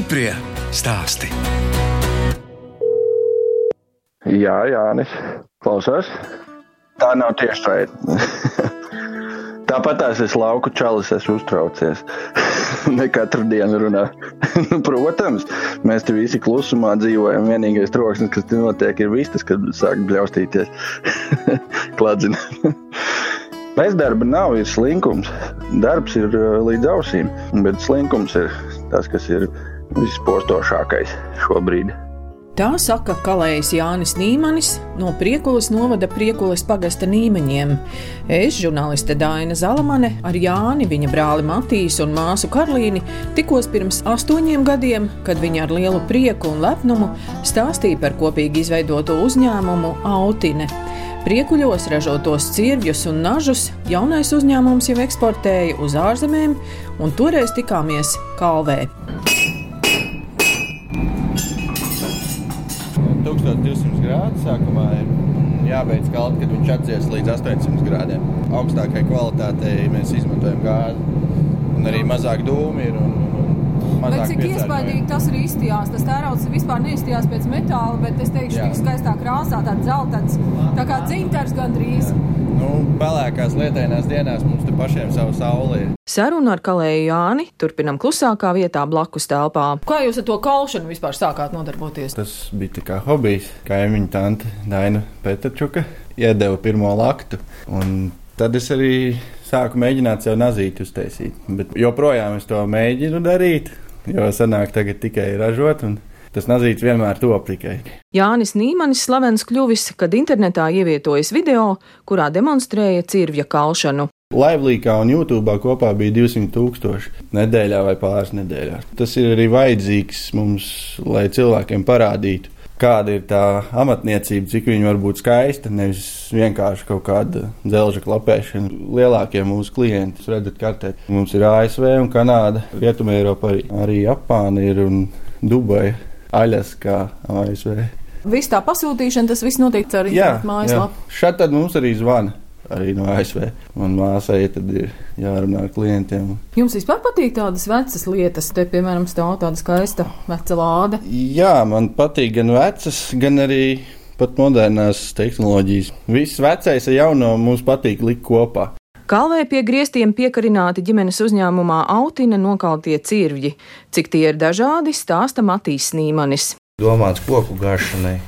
Stiprie stāsti. Jā, Jānis, klausos. Tā nav tieši raidījuma. Tāpat tās es lauku čalis, esmu uztraucies. ne katru dienu runā. Nu, protams, mēs te visi klusumā dzīvojam. Vienīgais troksnis, kas te notiek, ir vistas, kad sāk bļaustīties. Kladzināt. Bezdarba nav, ir slinkums. Darbs ir uh, līdz ausīm, bet slinkums ir tas, kas ir vispostošākais šobrīd. Tā saka kalējs Jānis Nīmanis no Priekulas novada Priekulas pagasta Nīmeņiem. Es, žurnāliste Dāna Zalamane, ar Jāni, viņa brāli Matīs un māsu Karlīni tikos pirms astoņiem gadiem, kad viņa ar lielu prieku un lepnumu stāstīja par kopīgi izveidoto uzņēmumu Autine. Priekuļos ražotos cirvjus un nažus jaunais uzņēmums jau eksportēja uz ārzemēm, un toreiz tikāmies Kalvē. 1200 grādi sākumā ir jābeidz kalt, kad viņš atdzies līdz 800 grādiem. Augstākai kvalitātei mēs izmantojam gāzi, un arī mazāk dūmi ir. Un, Bet cik iespaidīgi tas arī izstījās. Tas tērauds vispār neizstījās pēc metāla, bet es teikšu, ka skaistā krāsā, tāds zeltains, tā kā dzintars gandrīz. Nu, pelēkās lietainās dienās mums te pašiem savu sauli ir. Sarunu ar kalēju Jāni turpinam klusākā vietā blakus telpā. Kā jūs ar to kalšanu vispār sākāt nodarboties? Tas bija tā kā hobijs. Kaimiņu tante Daina Petrčuka iedeva pirmo laktu. Un tad es arī sāku mēģināt sev nazīti uztaisīt. Bet joprojām es to mēģinu darīt, jo sanāk tagad tikai ražot. Un Tas nazīts vienmēr top tikai. Jānis Nīmanis slavens kļuvis, kad internetā ievietojas video, kurā demonstrēja cirvja kalšanu. Laivlīkā un YouTube kopā bija 200 tūkstoši nedēļā vai pāris nedēļās. Tas ir arī vajadzīgs mums, lai cilvēkiem parādītu, kāda ir tā amatniecība, cik viņa var būt skaista, nevis vienkārši kaut kāda dzelža klapēšana. Lielākie mūsu klienti, jūs redzat, kartē. Mums ir ASV un Kanāda, Rietumē Eiropa arī, arī Japāna ir un Dubaja. Aļaskā, ASV. Viss tā pasūtīšana, tas viss notiek internetu mājaslapu. Šādi tad mums arī zvana. Arī no ASV. Un māsai tad ir jārunā ar klientiem. Jums vispār patīk tādas vecas lietas, te, piemēram, stāv tāda skaista veca lāde? Jā, man patīk gan vecas, gan arī pat modernās tehnoloģijas. Viss vecais ar jauno mums patīk likt kopā. Kalvē pie griestiem piekarināti ģimenes uzņēmumā Autina nokaltie cirvji. Cik tie ir dažādi, stāsta Matīs Nīmanis. Domāts koku garšanai.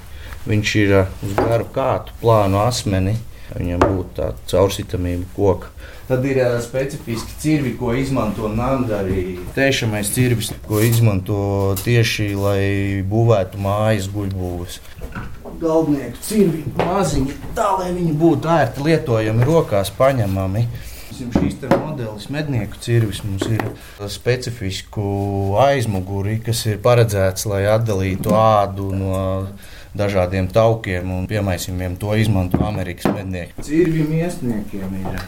Viņš ir uz garu kātu plānu asmeni. Viņam būtu tāda caursitamība koka. Tad ir uh, specifiski cirvi, ko izmanto nandari. Tiešamais cirvis, ko izmanto tieši, lai būvētu mājas guļbūves. Galvnieku cirvi maziņi, tā lai viņi būtu ērti lietojami, rokās paņemami. Šīs modelis mednieku cirvis mums ir specifisku aizmuguri, kas ir paredzēts, lai atdalītu ādu no dažādiem taukiem un piemaisījumiem. To izmanto Amerikas mednieki. Cirvi miesniekiem ir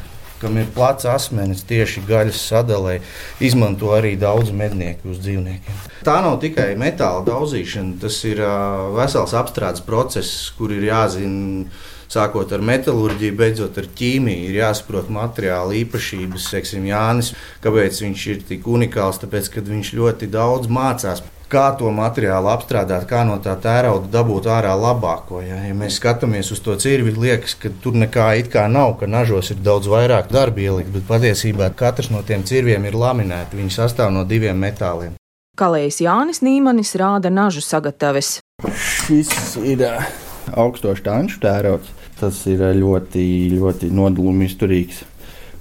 kam ir plats asmenis tieši gaļas sadalē, izmanto arī daudz mednieku uz dzīvniekiem. Tā nav tikai metāla daudzīšana, tas ir uh, vesels apstrādes process, kur ir jāzina. Sākot ar metālurģiju, beidzot ar ķīmiju, ir jāsaprot materiāla īpašības. Seksim, Jānis, kāpēc viņš ir tik unikāls? Tāpēc, ka viņš ļoti daudz mācās kā to materiālu apstrādāt, kā no tā tērauda dabūt ārā labāko. Ja, ja mēs skatāmies uz to cirvi, liekas, ka tur nekā it kā nav, ka nažos ir daudz vairāk darba ielikt, bet patiesībā katrs no tiem cirviem ir laminēts. Viņi sastāv no diviem metāliem. Kalējs Jānis Nīmanis rāda nažu sagataves. Šis ir augstošs tanču tērauds. Tas ir ļoti, ļoti nodalumi izturīgs.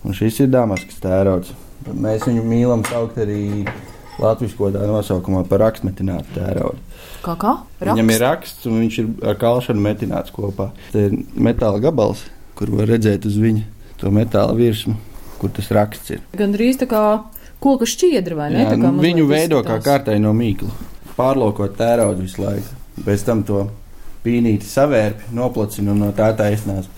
Un šis ir damaskas tērauds. Mēs viņu mīlam saukt arī Latvijas kodā nosaukumā par rakstmetinātu tēraudu. Kā kā? Rakst? Viņam ir raksts, un viņš ir ar kalšanu metināts kopā. Tā ir metāla gabals, kur var redzēt uz viņa to metāla virsmu, kur tas raksts ir. Gan drīz tā kā koka šķiedra vai ne? Jā, nu, viņu veido kā kārtai no mīkla. Pārlokot tēraudu visu laiku. Pēc tam to pīnīti savērpi, noplacina un no tā taisnās.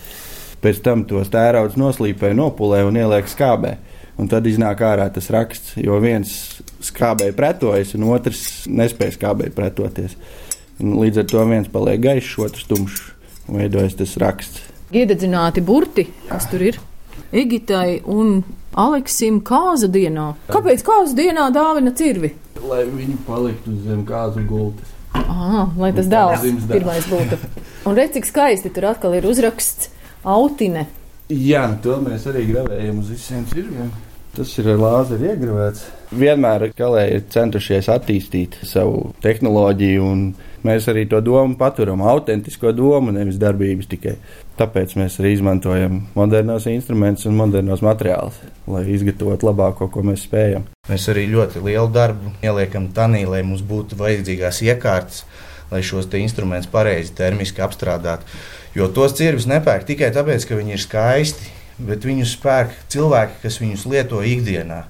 Pēc tam tos tēraudus noslīpē, nopulē un ieliek skābē. Un tad iznāk ārā tas raksts, jo viens skābēji pretojas, un otrs nespēja skābēji pretoties. Un līdz ar to viens paliek gaišs, otrs tumšs, un veidojas tas raksts. Iededzināti burti, kas tur ir? Egitai un Aleksim kāza dienā. Kāpēc kāza dienā dāvina cirvi? lai viņi paliktu zem kāzu gultas. Ah, lai tas dēls. pirmais būtu. Un redz, cik skaisti tur atkal ir uzraksts autine. Jā, to mēs arī gravējam uz visiem cirviem. Tas ir ar lāzeru iegravēts. Vienmēr kalē ir centušies attīstīt savu tehnoloģiju, un mēs arī to domu paturam, autentisko domu, nevis darbības tikai. Tāpēc mēs arī izmantojam modernos instrumentus un modernos materiālus, lai izgatavotu labāko, ko mēs spējam. Mēs arī ļoti lielu darbu ieliekam tanī, lai mums būtu vajadzīgās iekārtas, lai šos instrumentus pareizi termiski apstrādātu. Jo tos cirvis nepērk tikai tāpēc, ka viņi ir skaisti, bet viņus pērk cilvēki, kas viņus lieto ikdienā.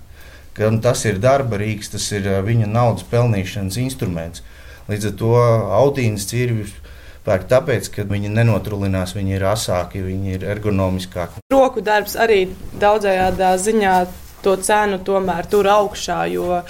Gan tas ir darba rīks, tas ir viņa naudas pelnīšanas instruments. Līdz ar to autīnas cirvis pērk tāpēc, ka viņi nenotrulinās, viņi ir asāki, viņi ir ergonomiskāki. Roku darbs arī daudzējādā ziņā to cenu tomēr tur augšā, jo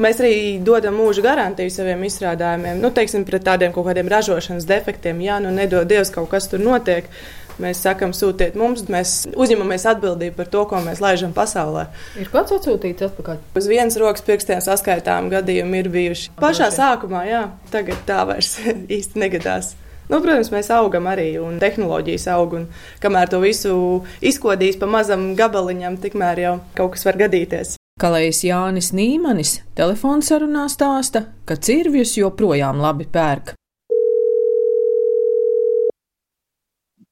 mēs arī dodam mūža garantiju saviem izstrādājumiem. Nu, teiksim, pret tādiem kaut kādiem ražošanas defektiem, ja nu nedod Dievs kaut kas tur notiek. Mēs sakām, sūtiet mums, mēs uzņemamies atbildību par to, ko mēs laižam pasaulē. Ir kāds atsūtīts atpakaļ? Uz vienas rokas pirkstiem saskaitām gadījumi ir bijuši. Pašā sākumā, jā, tagad tā vairs īsti negadās. Nu, protams, mēs augam arī, un tehnoloģijas aug. Un kamēr to visu izkodīs pa mazam gabaliņam, tikmēr jau kaut kas var gadīties. Kalējs Jānis Nīmanis telefonsarunā stāsta, ka cirvjus joprojām labi pērk.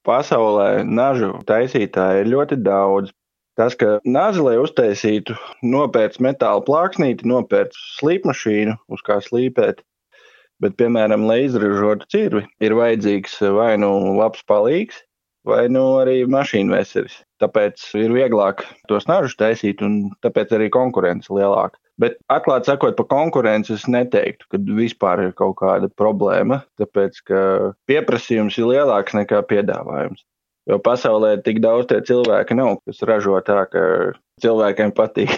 Pasaulē nažu taisītāji ir ļoti daudz. Tas, ka nazi, lai uztaisītu, nopērts metāla plāksnīti, nopērts slīpmašīnu, uz kā slīpēt, bet, piemēram, lai izražotu cirvi, ir vajadzīgs vai nu labs palīgs, vai nu arī mašīnu veselis. Tāpēc ir vieglāk tos nažus taisīt, un tāpēc arī konkurence lielāka. Bet, atklāti sakot, par konkurenci es neteiktu, ka vispār ir kaut kāda problēma, tāpēc ka pieprasījums ir lielāks nekā piedāvājums. Jo pasaulē tik daudz tie cilvēki nav, kas ražo tā, ka cilvēkiem patīk.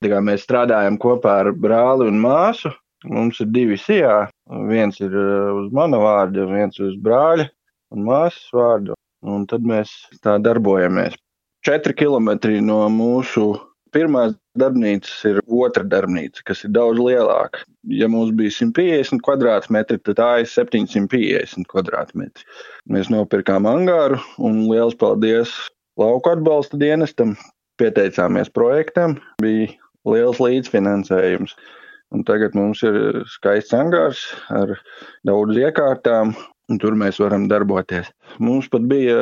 Mēs strādājam kopā ar brāli un māsu. Mums ir divi sijā. Viens ir uh, uz mana vārda, viens uz brāļa un māsas vārdu. Un tad mēs tā darbojamies. Četri kilometri no mūsu pirmās darbnīcas ir otra darbnīca, kas ir daudz lielāka. Ja mums bija 150 kvadrātmetri, tad tā ir 750 kvadrātmetri. Mēs nopirkām angāru un liels paldies lauku atbalsta dienestam. Pieteicāmies projektam, bija liels līdzfinansējums. Un tagad mums ir skaists angārs ar daudz iekārtām, tur mēs varam darboties. Mums pat bija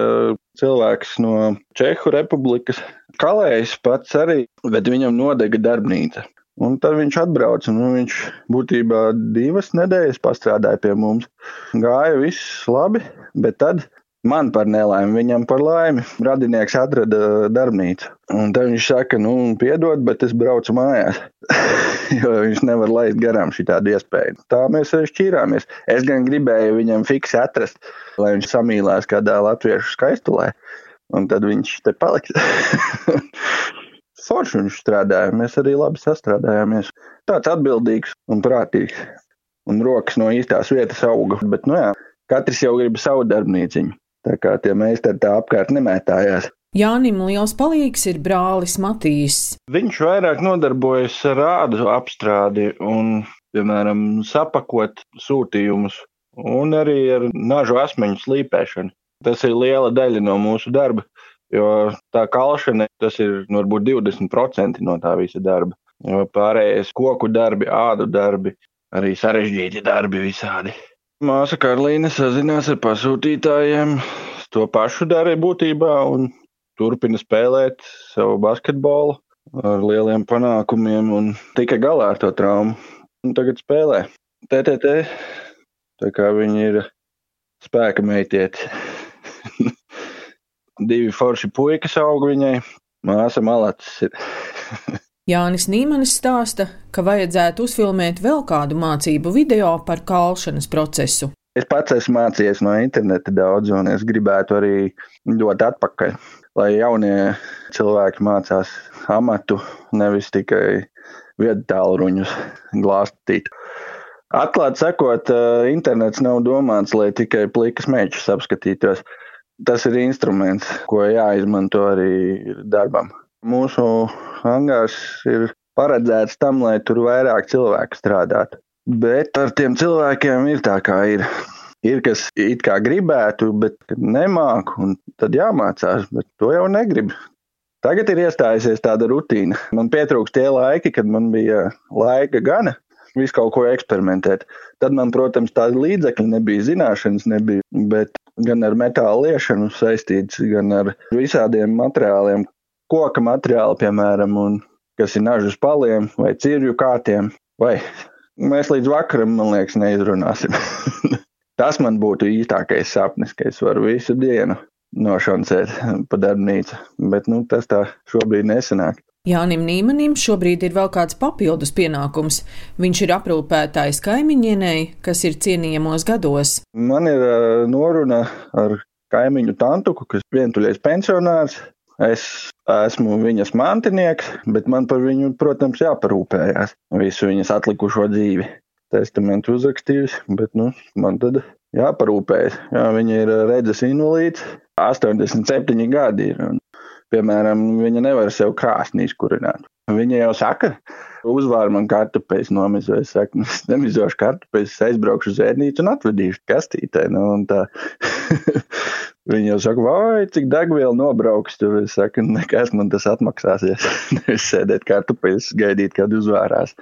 cilvēks no Čehu Republikas, Kalējs pats arī, bet viņam nodega darbnīca. Un tad viņš atbrauca, un viņš būtībā divas nedēļas pastrādāja pie mums. Gāja viss labi, bet tad man par nelaimi, viņam par laimi, radinieks atrada darbnīcu. Un tad viņš saka, nu, piedod, bet es braucu mājās. jo viņš nevar laist garām šādu iespēju. Tā mēs arī šķīrāmies. Es gan gribēju viņam fiksi atrast, lai viņš samīlās kādā latviešu skaistulē, un tad viņš te paliks. Forši viņš strādāja, mēs arī labi sastrādājāmies. Tāds atbildīgs un prātīgs. Un rokas no īstās vietas auga. Bet, nu jā, katrs jau grib savu darbnīciņu. Tā kā tie meistari tā apkārt nemētājās. Jānim liels palīgs ir brālis Matīs. Viņš vairāk nodarbojas ar rādu apstrādi un, piemēram, sapakot sūtījumus un arī ar nažu asmeņu slīpēšanu. Tas ir liela daļa no mūsu darba, jo tā kalšana tas ir varbūt 20% no tā visa darba. Jo pārējais koku darbi, ādu darbi, arī sarežģīti darbi visādi. Māsa Karlīne sazinās ar pasūtītājiem, to pašu dara būtībā un turpina spēlēt savu basketbolu ar lieliem panākumiem un tika galā ar to traumu. Un tagad spēlē TTT, tā kā viņi ir spēka meitieti. Divi forši puikas aug viņai, māsa malacis ir. Jānis Nīmanis stāsta, ka vajadzētu uzfilmēt vēl kādu mācību video par kalšanas procesu. Es pats esmu mācījies no interneta daudz, un es gribētu arī dot atpakaļ, lai jaunie cilvēki mācās amatu, nevis tikai vietu tālruņus glāstīt. Atklāti sakot, eh, internets nav domāts, lai tikai plikas mečus apskatītos. Tas ir instruments, ko jāizmanto arī darbam. Mūsu angārs ir paredzēts tam, lai tur vairāk cilvēku strādātu. Bet ar tiem cilvēkiem ir tā, kā ir. Ir kas it kā gribētu, bet nemāku, un tad jāmācās, bet to jau negrib. Tagad ir iestājusies tāda rutīna. Man pietrūkst tie laiki, kad man bija laika gana visu kaut ko eksperimentēt. Tad man, protams, tādi līdzekļi nebija, zināšanas nebija, bet gan ar metāla liešanu saistīts, gan ar visādiem materiāliem, koka materiāli, piemēram, un kas ir nažu spaliem vai cirju kātiem. Vai mēs līdz vakaram, man liekas, neizrunāsim. Tas man būtu īstākais sapnis, ka es varu visu dienu nošancēt pa darbnīcu, bet nu, tas tā šobrīd nesanāk. Jānim Nīmanim šobrīd ir vēl kāds papildus pienākums. Viņš ir aprūpētājs kaimiņienei, kas ir cienījamos gados. Man ir uh, noruna ar kaimiņu tantuku, kas vientuļais pensionārs. Es esmu viņas mantinieks, bet man par viņu, protams, jāparūpējās visu viņas atlikušo dzīvi. Testamentu uzrakstījusi, bet nu, man tad jāparūpējas. Jā, viņa ir redzes invalīds, 87 gadi ir. Un Piemēram, viņa nevar sev krāsnī izkurināt. Viņa jau saka, uzvāra man kartupeļus, nomizoju. Es saku, es nemizošu kartupeļus, aizbraukšu uz ēdnīcu un atvedīšu kastītē. Nu, Viņa jau saka, vai cik degvielu nobrauks. Tur es saku, nekas man tas atmaksāsies. Nevis sēdēt kartupeļus, gaidīt, kad uzvārās.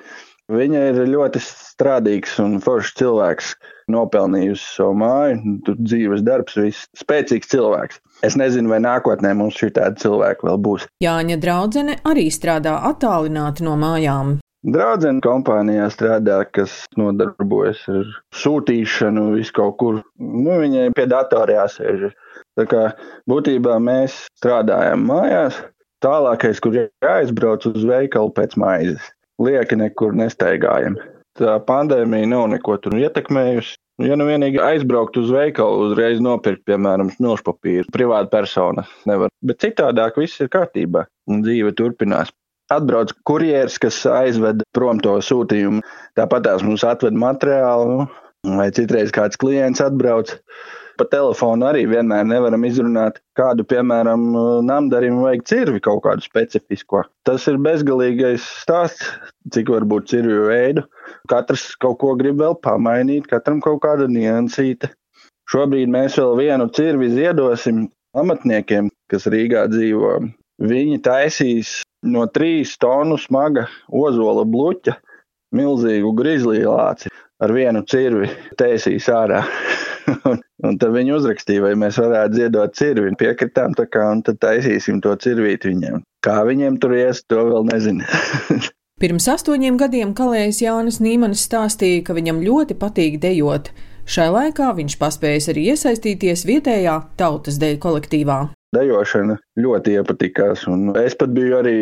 Viņa ir ļoti strādīgs un foršs cilvēks, nopelnījusi savu māju, tur dzīves darbs, viss spēcīgs cilvēks. Es nezinu, vai nākotnē mums šī tāda cilvēka vēl būs. Jāņa draudzene arī strādā attālināti no mājām. Draudzene kompānijā strādā, kas nodarbojas ar sūtīšanu visu kaut kur. Nu, viņai pie datora jāsēž. Tā kā būtībā mēs strādājam mājās, tālākais, kur jāizbrauc uz veikalu pēc maizes lieki nekur nestaigājam. Tā pandēmija nav neko tur ietekmējusi. Ja nu vienīgi aizbraukt uz veikalu, uzreiz nopirkt, piemēram, smilšu papīru, privāta persona nevar. Bet citādāk viss ir kārtībā un dzīve turpinās. Atbrauc kurjeris, kas aizved prom to sūtījumu. Tāpat tās mums atved materiālu, vai citreiz kāds klients atbrauc. Pa telefonu arī vienmēr nevaram izrunāt, kādu, piemēram, namdarim vajag cirvi kaut kādu specifisko. Tas ir bezgalīgais stāsts, cik var būt cirvju veidu. Katrs kaut ko grib vēl pamainīt, katram kaut kāda niansīta. Šobrīd mēs vēl vienu cirvi ziedosim amatniekiem, kas Rīgā dzīvo. Viņi taisīs no trīs tonu smaga ozola bluķa milzīgu grizlīlāci ar vienu cirvi taisīs ārā. un, un tad viņi uzrakstīja, vai mēs varētu ziedot cirvi. Piekritām, tā kā, un tad taisīsim to cirvīt viņiem. Kā viņiem tur ies, to vēl nezinu. Pirms astoņiem gadiem kalējs Jānis Nīmanis stāstīja, ka viņam ļoti patīk dejot. Šai laikā viņš paspējis arī iesaistīties vietējā tautas deju kolektīvā dejošana ļoti iepatikās. Un es pat biju arī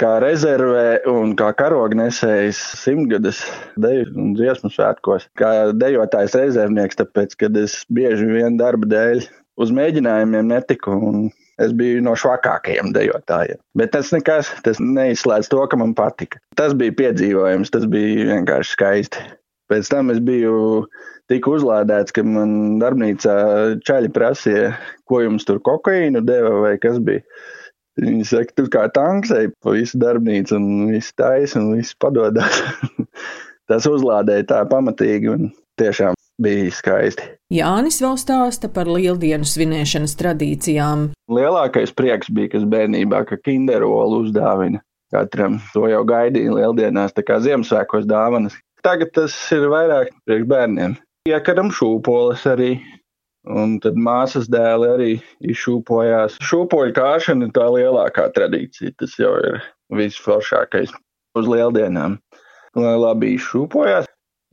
kā rezervē un kā karognesējs simtgades deju un dziesmu svētkos, kā dejotājs rezervnieks, tāpēc, kad es bieži vien darba dēļ uz mēģinājumiem netiku. Es biju no švakākajiem dejotājiem. Bet tas nekas, tas neizslēdz to, ka man patika. Tas bija piedzīvojums, tas bija vienkārši skaisti. Pēc tam es biju tik uzlādēts, ka man darbnīcā čaļi prasīja, ko jums tur kokaīnu deva vai kas bija. Viņi saka, tu kā tanks ej pa visu darbnīcu un viss taisa un viss padodas. Tas uzlādēja tā pamatīgi un tiešām bija skaisti. Jānis vēl stāsta par lieldienu svinēšanas tradīcijām. Lielākais prieks bija, kas bērnībā, ka kinderolu uzdāvina katram. To jau gaidīja lieldienās, tā kā Ziemassvētkos dāvanas. Tagad tas ir vairāk priekš bērniem. Iekaram šūpoles arī. Un tad māsas dēli arī izšūpojās. Šūpoļu kāšana ir tā lielākā tradīcija. Tas jau ir visforšākais uz lieldienām. Lai labi izšūpojās,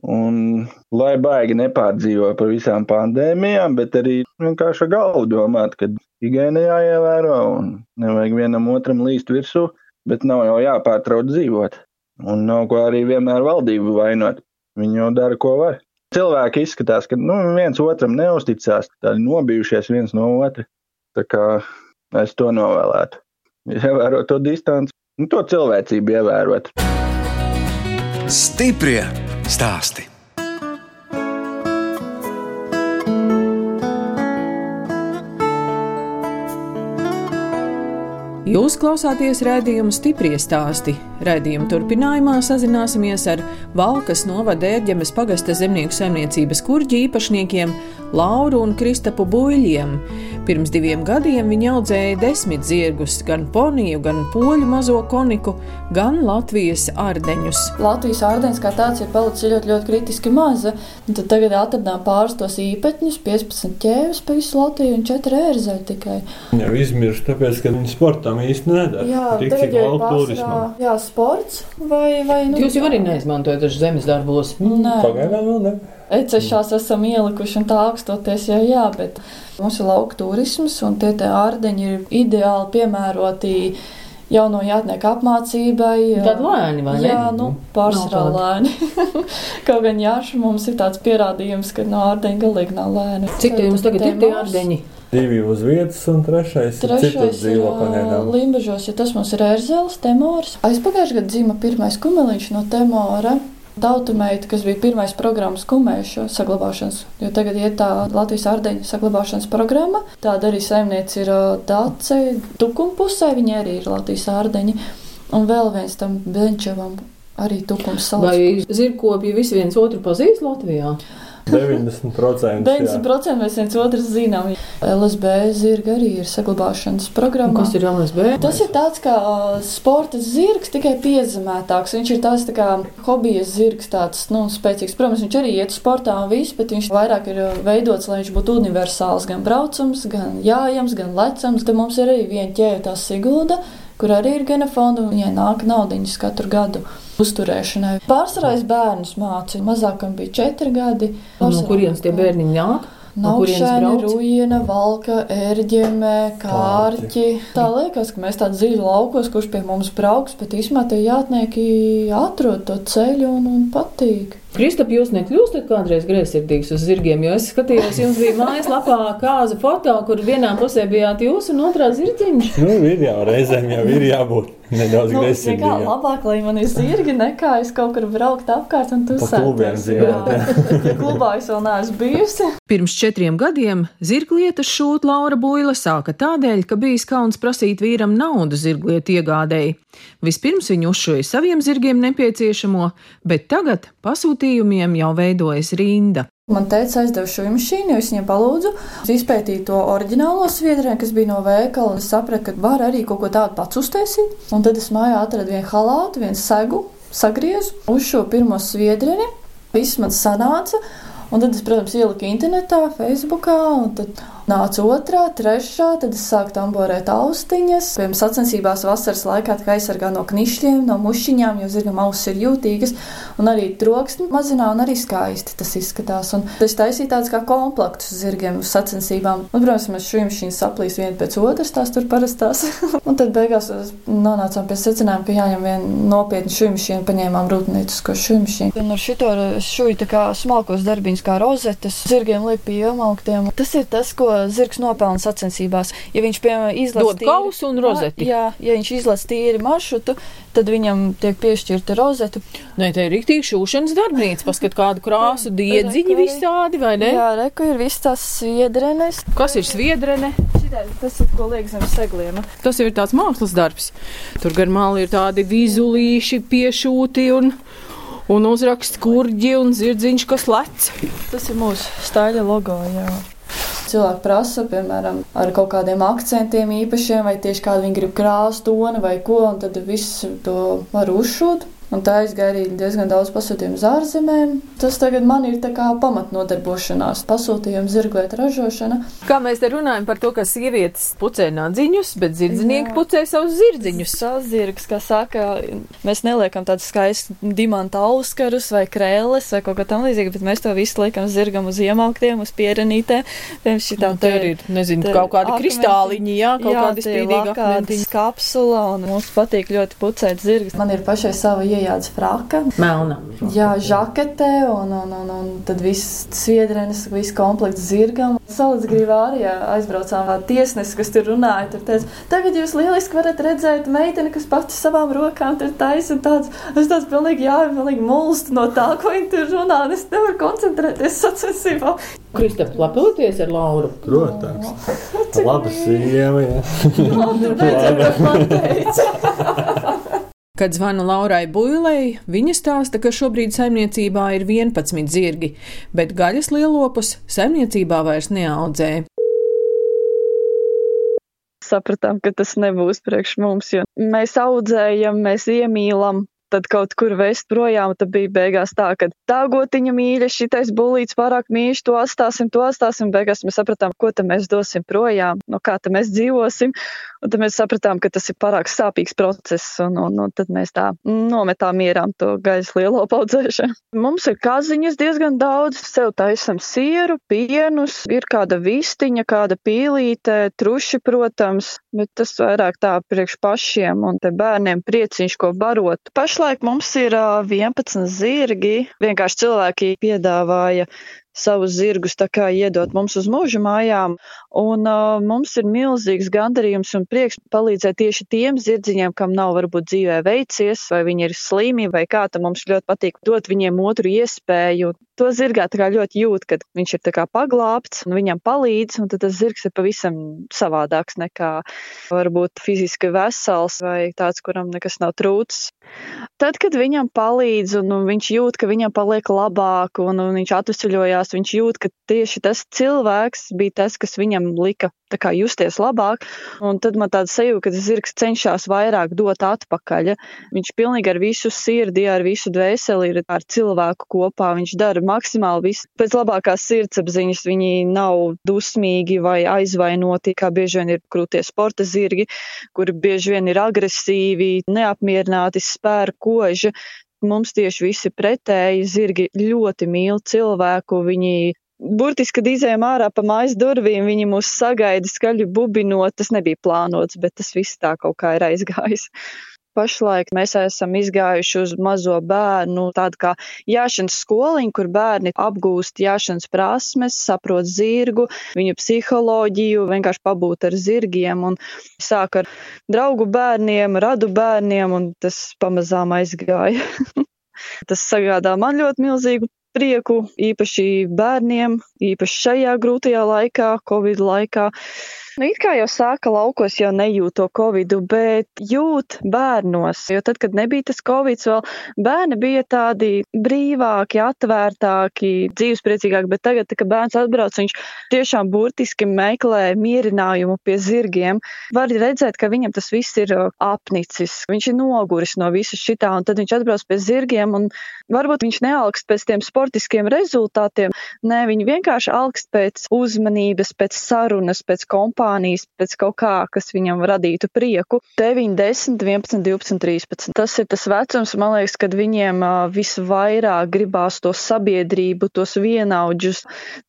un lai baigi nepārdzīvo par visām pandēmijām, bet arī vienkārši galvu domāt, ka higiēna jāievēro un nevajag vienam otram līst virsū, bet nav jau jāpārtrauc dzīvot. Un nav ko arī vienmēr valdību vainot. Viņi jau dara, ko var. Cilvēki izskatās, ka nu, viens otram neusticās, tādi nobijušies viens no otra. Tā kā es to novēlētu. Ievērot to distanci, nu, to cilvēcību ievērot. Stiprie stāsti! Jūs klausāties redzējumu stipri stāstī. Redzējuma turpinājumā sazināsimies ar Valkas novada ērģemes pagasta zemnieku saimniecības kurģi īpašniekiem Lauru un Kristapu Buļļiem. Pirms diviem gadiem viņi audzēja desmit zirgus, gan poniju, gan poļu mazo koniku, gan Latvijas ārdeņus. Latvijas ārdeņs kā tāds ir palicis ļoti, ļoti kritiski maza. Tad tagad atradām pāris tos īpatņus, 15 ķēvis pa visu Latviju un 4 ērzeļi tikai. Jau izmirst, tāpēc, ka viņi sportam īsti nedara. Jā, Tik tagad jau ir pārsvarā, jā, sports vai, vai nu, Jūs jau arī neizmantojat dažus zemes darbos. Nē, Pagaidām vēl ne. Ecešās esam ielikuši un tā augstoties jau jā, bet mums ir lauka turisms un tie te ārdeņi ir ideāli piemēroti jauno jātnieku apmācībai. Tad lēni, vai ne? Jā, nu, pārsvarā Nav lēni. Kaut gan jāša mums ir tāds pierādījums, ka no ārdeņa galīgi nav lēni. Cik tie jums tagad ir tie ārdeņi? Divi uz vietas, un trešais, Trešais ir. Limbažos, ja tas mums ir ērzeles, temors. Aizpagājušajā gadā dzīva pirmais kumeliņš no temora. Tautumeita, kas bija pirmais programmas kumēšu saglabāšanas, jo tagad ir tā Latvijas ārdeņu saglabāšanas programma. Tāda arī saimniece ir ā, Dace, Tukumpusē, viņa arī ir Latvijas ārdeņi. Un vēl viens tam Benčevam arī Tukums salats. Vai zirgkopji visi viens otru pazīst Latvijā? 90%. jā. 90% mēs viens otru zinām. LSB zirga arī ir saglabāšanas Un programma. kas ir LSB? Tas ir tāds kā ā, sporta zirgs, tikai piezemētāks. Viņš ir tāds tā kā hobija zirgs, tāds nu, spēcīgs. Protams, viņš arī iet sportā un viss, bet viņš vairāk ir ā, veidots, lai viņš būtu universāls. Gan braucams, gan jājams, gan lecams. Tad mums ir arī viena ķēde, tā Sigulda, kur arī ir genofonda un viņai nāk naudiņas katru gadu. Uzturēšanai. Pārsvarā es bērnus mācīju. Mazākam bija četri gadi. Un no kurienes tie bērni nāk? Brauc? Rujina, Valka, Ērģeme, Kārķi. Tā liekas, ka mēs tādi dzīvi laukos, kurš pie mums brauks, bet īstenībā tie jātnieki atrod to ceļu un, un patīk. Kristap, jūs nekļūstat kādreiz greizsirdīgs uz zirgiem, jo es skatījos, jums bija mājaslapā kāza foto, kur vienā pusē bijāt jūs un otrā zirdziņš. Nu, ir jau reizēm jau ir jābūt nedaudz Nu, kā greizsirdīgam. labāk, lai man ir zirgi, nekā es kaut kur braukt apkārt un tu Pa klubiem dzīvot, Jā, klubā es vēl neesmu bijusi. Pirms četriem gadiem zirglietas šūt Laura Buila sāka tādēļ, ka bijis kauns prasīt vīram naudu zirglietu iegādēji. Vispirms viņa uzšoja saviem zirgiem nepieciešamo, bet tagad pasūtījumiem jau veidojas rinda. Man teica, aizdevu šo mašīnu, es viņai palūdzu izpētīt to oriģinālo sviedrēnu, kas bija no veikala. Es sapratu, ka var arī kaut ko tādu pats uztaisīt. Un tad es mājā atradu vienu halātu, vienu segu, sagriezu uz šo pirmo sviedreni. Viss man sanāca. Un tad es, protams, ieliku internetā, Facebookā, un tad nāca otrā, trešā, tad es sāku tamborēt austiņas. Piemēram, sacensībās vasaras laikā tā kā aizsargā no knišļiem, no mušiņām, jo zirgam ausis ir jūtīgas, un arī troksni mazinā, un arī skaisti tas izskatās. Un es taisīju tādus kā komplektus zirgiem uz sacensībām. Un, protams, mēs šīm šīm saplīs viena pēc otras, tās tur parastās. un tad beigās nonācām pie secinājuma, ka jāņem viena nopietna šīm, paņēmām rūpniecisko. Un ar šito šūju tā kā smalkos darbiņus kā rozetes, zirgiem liek pie iemauktiem. Tas ir tas, ko zirgs nopelna sacensībās. Ja viņš, piemēram, izlasa kausu un rozeti. Jā, ja viņš izlasa tīri maršrutu, tad viņam tiek piešķirta rozete. Nē, te ir rīktīgi šūšanas darbnīca, paskat kādu krāsu, diedziņi visādi, vai ne? Jā, reku ir viss tās sviedrenes. Kas ir sviedrene? Šitādi, Tas ir, ko liek zem segliem. Tas jau ir tāds mākslas darbs. Tur gar māli ir tādi vizulīši piešūti un, un uzraksts kurģi un zirdziņš, kas lec. Tas ir mūsu staļa logo. Jā. Cilvēki prasa, piemēram, ar kaut kādiem akcentiem īpašiem, vai tieši kādu viņi grib krāsu, toni vai ko, un tad viss to var uzšūt. Un tā aizgāja arī diezgan daudz pasūtījumu uz ārzemēm. Tas tagad man ir tā kā pamatnodarbošanās, pasūtījumu zirglietu ražošana. Kā mēs te runājam par to, ka sievietes pucē nadziņus, bet zirdznieki Jā. pucē savus zirdziņus. Savs zirgs, kā saka, mēs neliekam tādus skaistus dimanta auskarus vai krēles vai kaut ko tam līdzīgu, bet mēs to visu liekam zirgam uz iemauktiem, uz pierenītēm. Piemēram, šitām Un te ir, nezinu, te kaut kādi akmeņi. kristāliņi, jā, kaut Jā, kādi tie spīdīgi lakāts akmentiņi. kapsula, un mums patīk ļoti pucēt zirgus. Man ir pašai sava iejādes fraka, Melna. jā, žakete, un, un, un, un tad viss sviedrenes, viss komplekts zirgam. Salacgrīvā arī aizbraucām ar tiesnesi, kas tur runāja. Tur teica, tagad jūs lieliski varat redzēt meiteni, kas pati savām rokām tur taisa un tāds. Es tāds pilnīgi, jā, pilnīgi mulstu no tā, ko viņi tur runā, un es nevaru koncentrēties sacensībā. Kristap, lepoties ar Lauru? Protams. Laba sieva, jā. Kad zvanu Laurai Builei, viņa stāsta, ka šobrīd saimniecībā ir 11 zirgi, bet gaļas lielopus saimniecībā vairs neaudzē. Sapratām, ka tas nebūs priekš mums, jo mēs audzējam, mēs iemīlam, tad kaut kur vest projām. Tad bija beigās tā, ka tā gotiņa mīļa, šitais bulīts pārāk mīļš, to atstāsim, to atstāsim. Beigās mēs sapratām, ko tad mēs dosim projām, no kā tad mēs dzīvosim. Un tad mēs sapratām, ka tas ir pārāk sāpīgs process, un, un, un tad mēs tā nometām mierām to gaisa lielo paudzēšanu. Mums ir kaziņas diezgan daudz, sev taisam sieru, pienus, ir kāda vistiņa, kāda pīlīte, truši, protams, bet tas vairāk tā priekš pašiem un te bērniem prieciņš, ko barot. Pašlaik mums ir uh, 11 zirgi, vienkārši cilvēki piedāvāja savus zirgus iedot mums uz mūža mājām. Un uh, mums ir milzīgs gandarījums un prieks palīdzēt tieši tiem zirdziņiem, kam nav varbūt dzīvē veicies, vai viņi ir slimi, vai kā tam mums ļoti patīk dot viņiem otru iespēju. To zirgā ļoti jūt, kad viņš ir paglābts un viņam palīdz, un tas zirgs ir pavisam savādāks nekā varbūt fiziski vesels vai tāds, kuram nekas nav trūcis. Tad, kad viņam palīdz un, viņš jūt, ka viņam paliek labāk un, un viņš atvesaļojās, viņš jūt, ka tieši tas cilvēks bija tas, kas viņam lika kā, justies labāk. Un tad man tāda sajūta, ka tas zirgs cenšas vairāk dot atpakaļ. Viņš pilnīgi ar visu sirdi, ar visu dvēseli ir ar cilvēku kopā. Viņš dara maksimāli visu pēc labākās sirdsapziņas. Viņi nav dusmīgi vai aizvainoti, kā bieži vien ir krūtie sporta zirgi, kuri bieži vien ir agresīvi, neapmierināti, spēr koži. Mums tieši visi pretēji zirgi ļoti mīl cilvēku, viņi burtiski, kad izējām ārā pa mājas durvīm, viņi mūs sagaida skaļi bubinot. Tas nebija plānots, bet tas viss tā kaut kā ir aizgājis. Pašlaik mēs esam izgājuši uz mazo bērnu tādu kā jāšanas skoliņu, kur bērni apgūst jāšanas prasmes, saprot zirgu, viņu psiholoģiju, vienkārši pabūt ar zirgiem un sāk ar draugu bērniem, radu bērniem, un tas pamazām aizgāja. tas sagādā man ļoti milzīgu prieku, īpaši bērniem, īpaši šajā grūtajā laikā, Covid laikā. Nu, it kā jau sāka laukos, jau nejūt to covidu, bet jūt bērnos. Jo tad, kad nebija tas covid, vēl bērni bija tādi brīvāki, atvērtāki, dzīvespriecīgāki. Bet tagad, kad bērns atbrauc, viņš tiešām burtiski meklē mierinājumu pie zirgiem. Var redzēt, ka viņam tas viss ir apnicis. Viņš ir noguris no visa šitā, un tad viņš atbrauc pie zirgiem. Varbūt viņš nealkst pēc tiem sportiskiem rezultātiem, nē, viņi vienkārši alkst pēc uzmanības, pēc sarunas, pēc kompānijas kompānijas pēc kaut kā, kas viņam radītu prieku. 9, 10, 11, 12, 13. Tas ir tas vecums, man liekas, kad viņiem visvairāk gribās to sabiedrību, tos vienaudžus.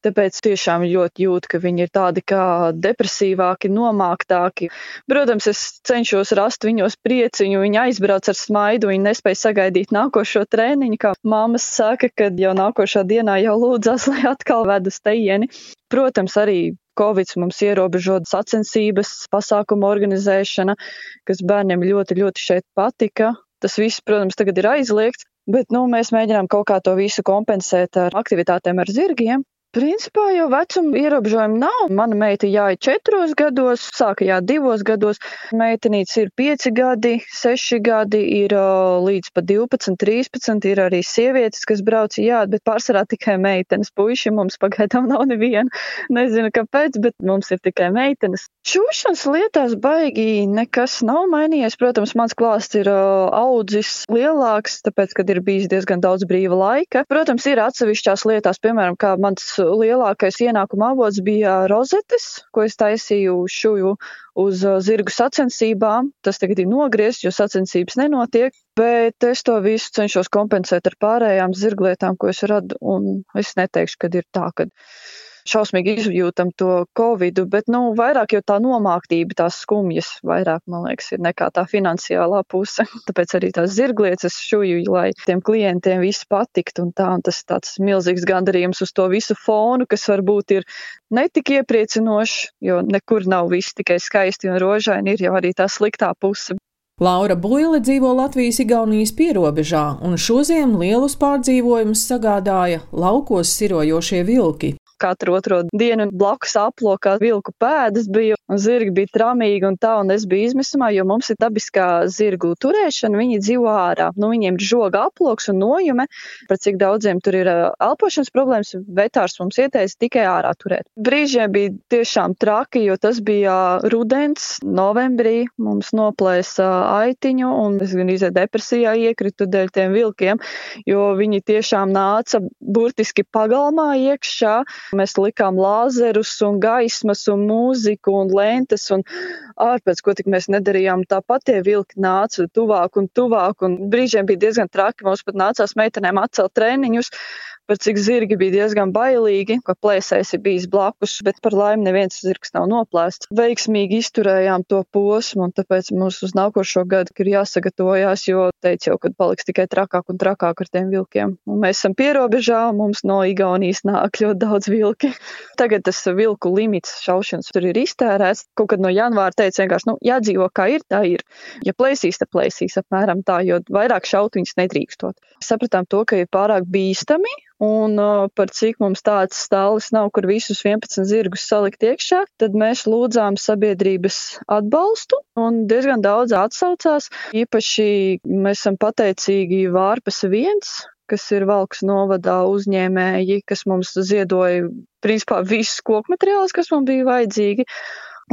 Tāpēc tiešām ļoti jūt, ka viņi ir tādi kā depresīvāki, nomāktāki. Protams, es cenšos rast viņos prieciņu, viņi aizbrauc ar smaidu, viņi nespēja sagaidīt nākošo treniņu, kā mammas saka, kad jau nākošā dienā jau lūdzas, lai atkal ved uz tejieni. Protams, arī Covid mums ierobežo sacensības, pasākumu organizēšana, kas bērniem ļoti, ļoti šeit patika. Tas viss, protams, tagad ir aizliegts, bet nu, mēs mēģinām kaut kā to visu kompensēt ar aktivitātēm ar zirgiem. Principā jau vecuma ierobežojumi nav. Mana meita jāja četros gados, sāka jā divos gados. Meitenītes ir pieci gadi, seši gadi, ir līdz pat 12, 13. Ir arī sievietes, kas brauc, jā, bet pārsvarā tikai meitenes. Puiši mums pagaidām nav neviena. Nezinu, kāpēc, bet mums ir tikai meitenes. Šūšanas lietās baigi nekas nav mainījies. Protams, mans klāsts ir audzis lielāks, tāpēc, kad ir bijis diezgan daudz brīva laika. Protams, ir atsevišķās lietās, piemēram, kā mans lielākais ienākuma avots bija rozetes, ko es taisīju šuju uz uh, zirgu sacensībām. Tas tagad ir nogriezts, jo sacensības nenotiek, bet es to visu cenšos kompensēt ar pārējām zirglietām, ko es radu, un es neteikšu, ka ir tā, ka šausmīgi izjūtam to covidu, bet, nu, vairāk jau tā nomāktība, tās skumjas vairāk, man liekas, ir nekā tā finansiālā puse. Tāpēc arī tās zirglietas šuju, lai tiem klientiem viss patikt un tā, un tas tāds milzīgs gandarījums uz to visu fonu, kas varbūt ir netik iepriecinošs, jo nekur nav viss tikai skaisti un rožaini, ir jau arī tā sliktā puse. Laura Buile dzīvo Latvijas-Igaunijas pierobežā, un šoziem lielus pārdzīvojumus sagādāja laukos sirojošie vilki. Katru otro dienu blakus aplokā vilku pēdas bija, un zirgi bija tramīgi un tā, un es biju izmisumā, jo mums ir dabiskā zirgu turēšana, viņi dzīvo ārā. Nu, viņiem ir žoga aploks un nojume, par cik daudziem tur ir elpošanas problēmas, vetārs mums ieteica tikai ārā turēt. Brīžiem bija tiešām traki, jo tas bija rudens, novembrī mums noplēsa aitiņu, un es gan izē depresijā iekritu dēļ tiem vilkiem, jo viņi tiešām nāca burtiski pagalmā iekšā. Mēs likām lāzerus un gaismas un mūziku un lentes un ārpēc, ko tik mēs nedarījām. Tāpat tie vilki nāca tuvāk un tuvāk un brīžiem bija diezgan traki. Mums pat nācās meitenēm atcelt treniņus par cik zirgi bija diezgan bailīgi, ka plēsējs ir bijis blakus, bet par laimi neviens zirgs nav noplēsts. Veiksmīgi izturējām to posmu, un tāpēc mums uz nākošo gadu ir jāsagatavojās, jo teicu jau, ka paliks tikai trakāk un trakāk ar tiem vilkiem. Un mēs esam pierobežā, mums no Igaunijas nāk ļoti daudz vilki. Tagad tas vilku limits šaušanas tur ir iztērēts. Kaut kad no janvāra teica vienkārši, nu, jādzīvo kā ir, tā ir. Ja plēsīs, tad plēsīs apmēram tā, jo vairāk šaut viņas nedrīkstot. Sapratām to, ka ir pārāk bīstami un uh, par cik mums tāds stālis nav, kur visus 11 zirgus salikt iekšā, tad mēs lūdzām sabiedrības atbalstu un diezgan daudz atsaucās. Īpaši mēs esam pateicīgi Vārpas viens, kas ir Valks novadā uzņēmēji, kas mums ziedoja principā visus koku materiālus, kas mums bija vajadzīgi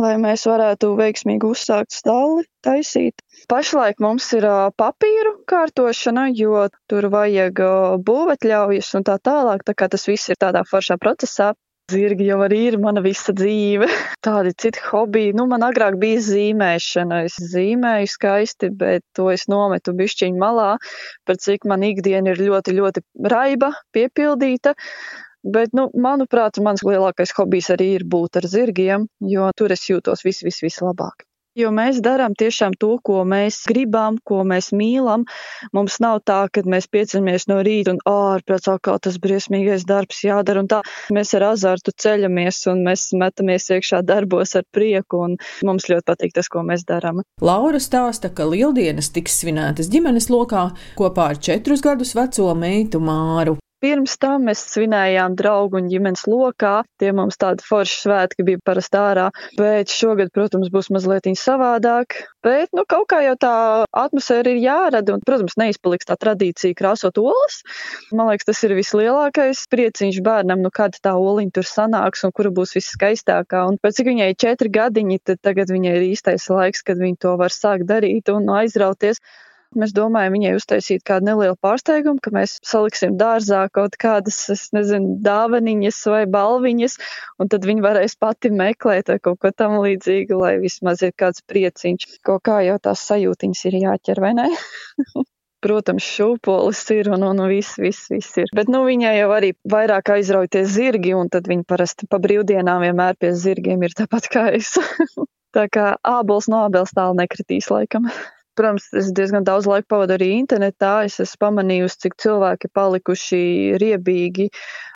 lai mēs varētu veiksmīgi uzsākt stāli taisīt. Pašlaik mums ir papīru kārtošana, jo tur vajag būvetļaujas un tā tālāk, tā kā tas viss ir tādā foršā procesā. Zirgi jau arī ir mana visa dzīve. Tādi citi hobiji. Nu, man agrāk bija zīmēšana. Es zīmēju skaisti, bet to es nometu bišķiņu malā, par cik man ikdiena ir ļoti, ļoti raiba, piepildīta. Bet, nu, manuprāt, mans lielākais hobijs arī ir būt ar zirgiem, jo tur es jūtos vis, vis, vislabāk. Jo mēs darām tiešām to, ko mēs gribam, ko mēs mīlam. Mums nav tā, ka mēs pieceļamies no rīta un ārprāts atkal tas briesmīgais darbs jādara. Mēs ar azartu ceļamies un mēs metamies iekšā darbos ar prieku un mums ļoti patīk tas, ko mēs darām. Laura stāsta, ka lieldienas tiks svinētas ģimenes lokā kopā ar četrus gadus veco meitu Māru. Pirms tam mēs svinējām draugu un ģimenes lokā. Tie mums tādi forši svētki bija parasti ārā, bet šogad, protams, būs mazliet savādāk. Bet, nu, kaut kā jau tā atmosfēra ir jārada, un, protams, neizpaliks tā tradīcija krāsot olas. Man liekas, tas ir vislielākais prieciņš bērnam, nu, kāda tā oliņa tur sanāks un kura būs viskaistākā. Un pēc cik viņai ir četri gadiņi, tad tagad viņai ir īstais laiks, kad viņa to var sākt darīt un aizrauties. Mēs domājam viņai uztaisīt kādu nelielu pārsteigumu, ka mēs saliksim dārzā kaut kādas, es nezinu, dāvaniņas vai balviņas, un tad viņi varēs pati meklēt vai kaut ko tam līdzīgu, lai vismaz ir kāds prieciņš. Kaut kā jau tās sajūtiņas ir jāķer, vai ne? Protams, šūpolis ir un, un viss, viss, viss ir. Bet, nu, viņai jau arī vairāk aizraujoties zirgi, un tad viņi parasti pa brīvdienām vienmēr pie zirgiem ir tāpat kā es. Tā kā ābols no ābels tālu nekritīs laikam. Protams, es diezgan daudz laika pavadu arī internetā. Es esmu pamanījusi, cik cilvēki palikuši riebīgi,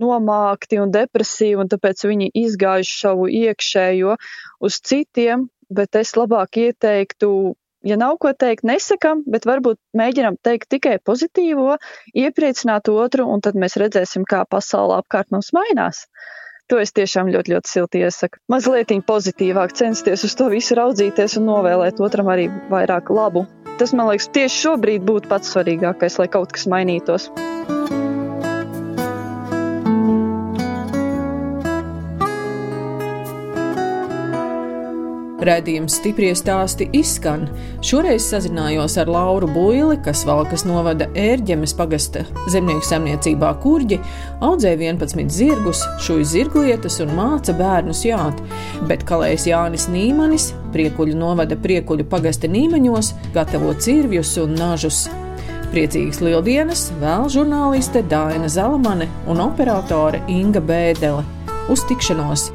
nomākti un depresīvi, un tāpēc viņi izgājuši savu iekšējo uz citiem, bet es labāk ieteiktu ja nav ko teikt, nesakām, bet varbūt mēģinām teikt tikai pozitīvo, iepriecināt otru, un tad mēs redzēsim, kā pasaule apkārt mums mainās. To es tiešām ļoti, ļoti silti iesaku. Mazliet pozitīvāk censties uz to visu raudzīties un novēlēt otram arī vairāk labu. Tas, man liekas, tieši šobrīd būtu pats svarīgākais, lai kaut kas mainītos. Radījums stipri stāsti izskan. Šoreiz sazinājos ar Lauru Buili, kas Valkas novada ērģemes pagasta zemnieku saimniecībā kurģi, audzē 11 zirgus, šuj zirglietas un māca bērnus jāt, bet kalējs Jānis Nīmanis, priekuļu novada priekuļu pagasta nīmeņos, gatavo cirvjus un nažus. Priecīgas lieldienas vēl žurnāliste Dāna Zalamane un operātore Inga Bēdele. Uz tikšanos!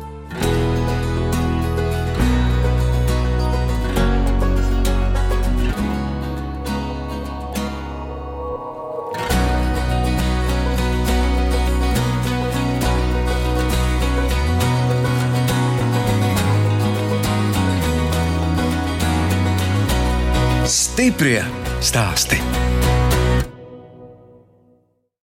Stiprie stāsti.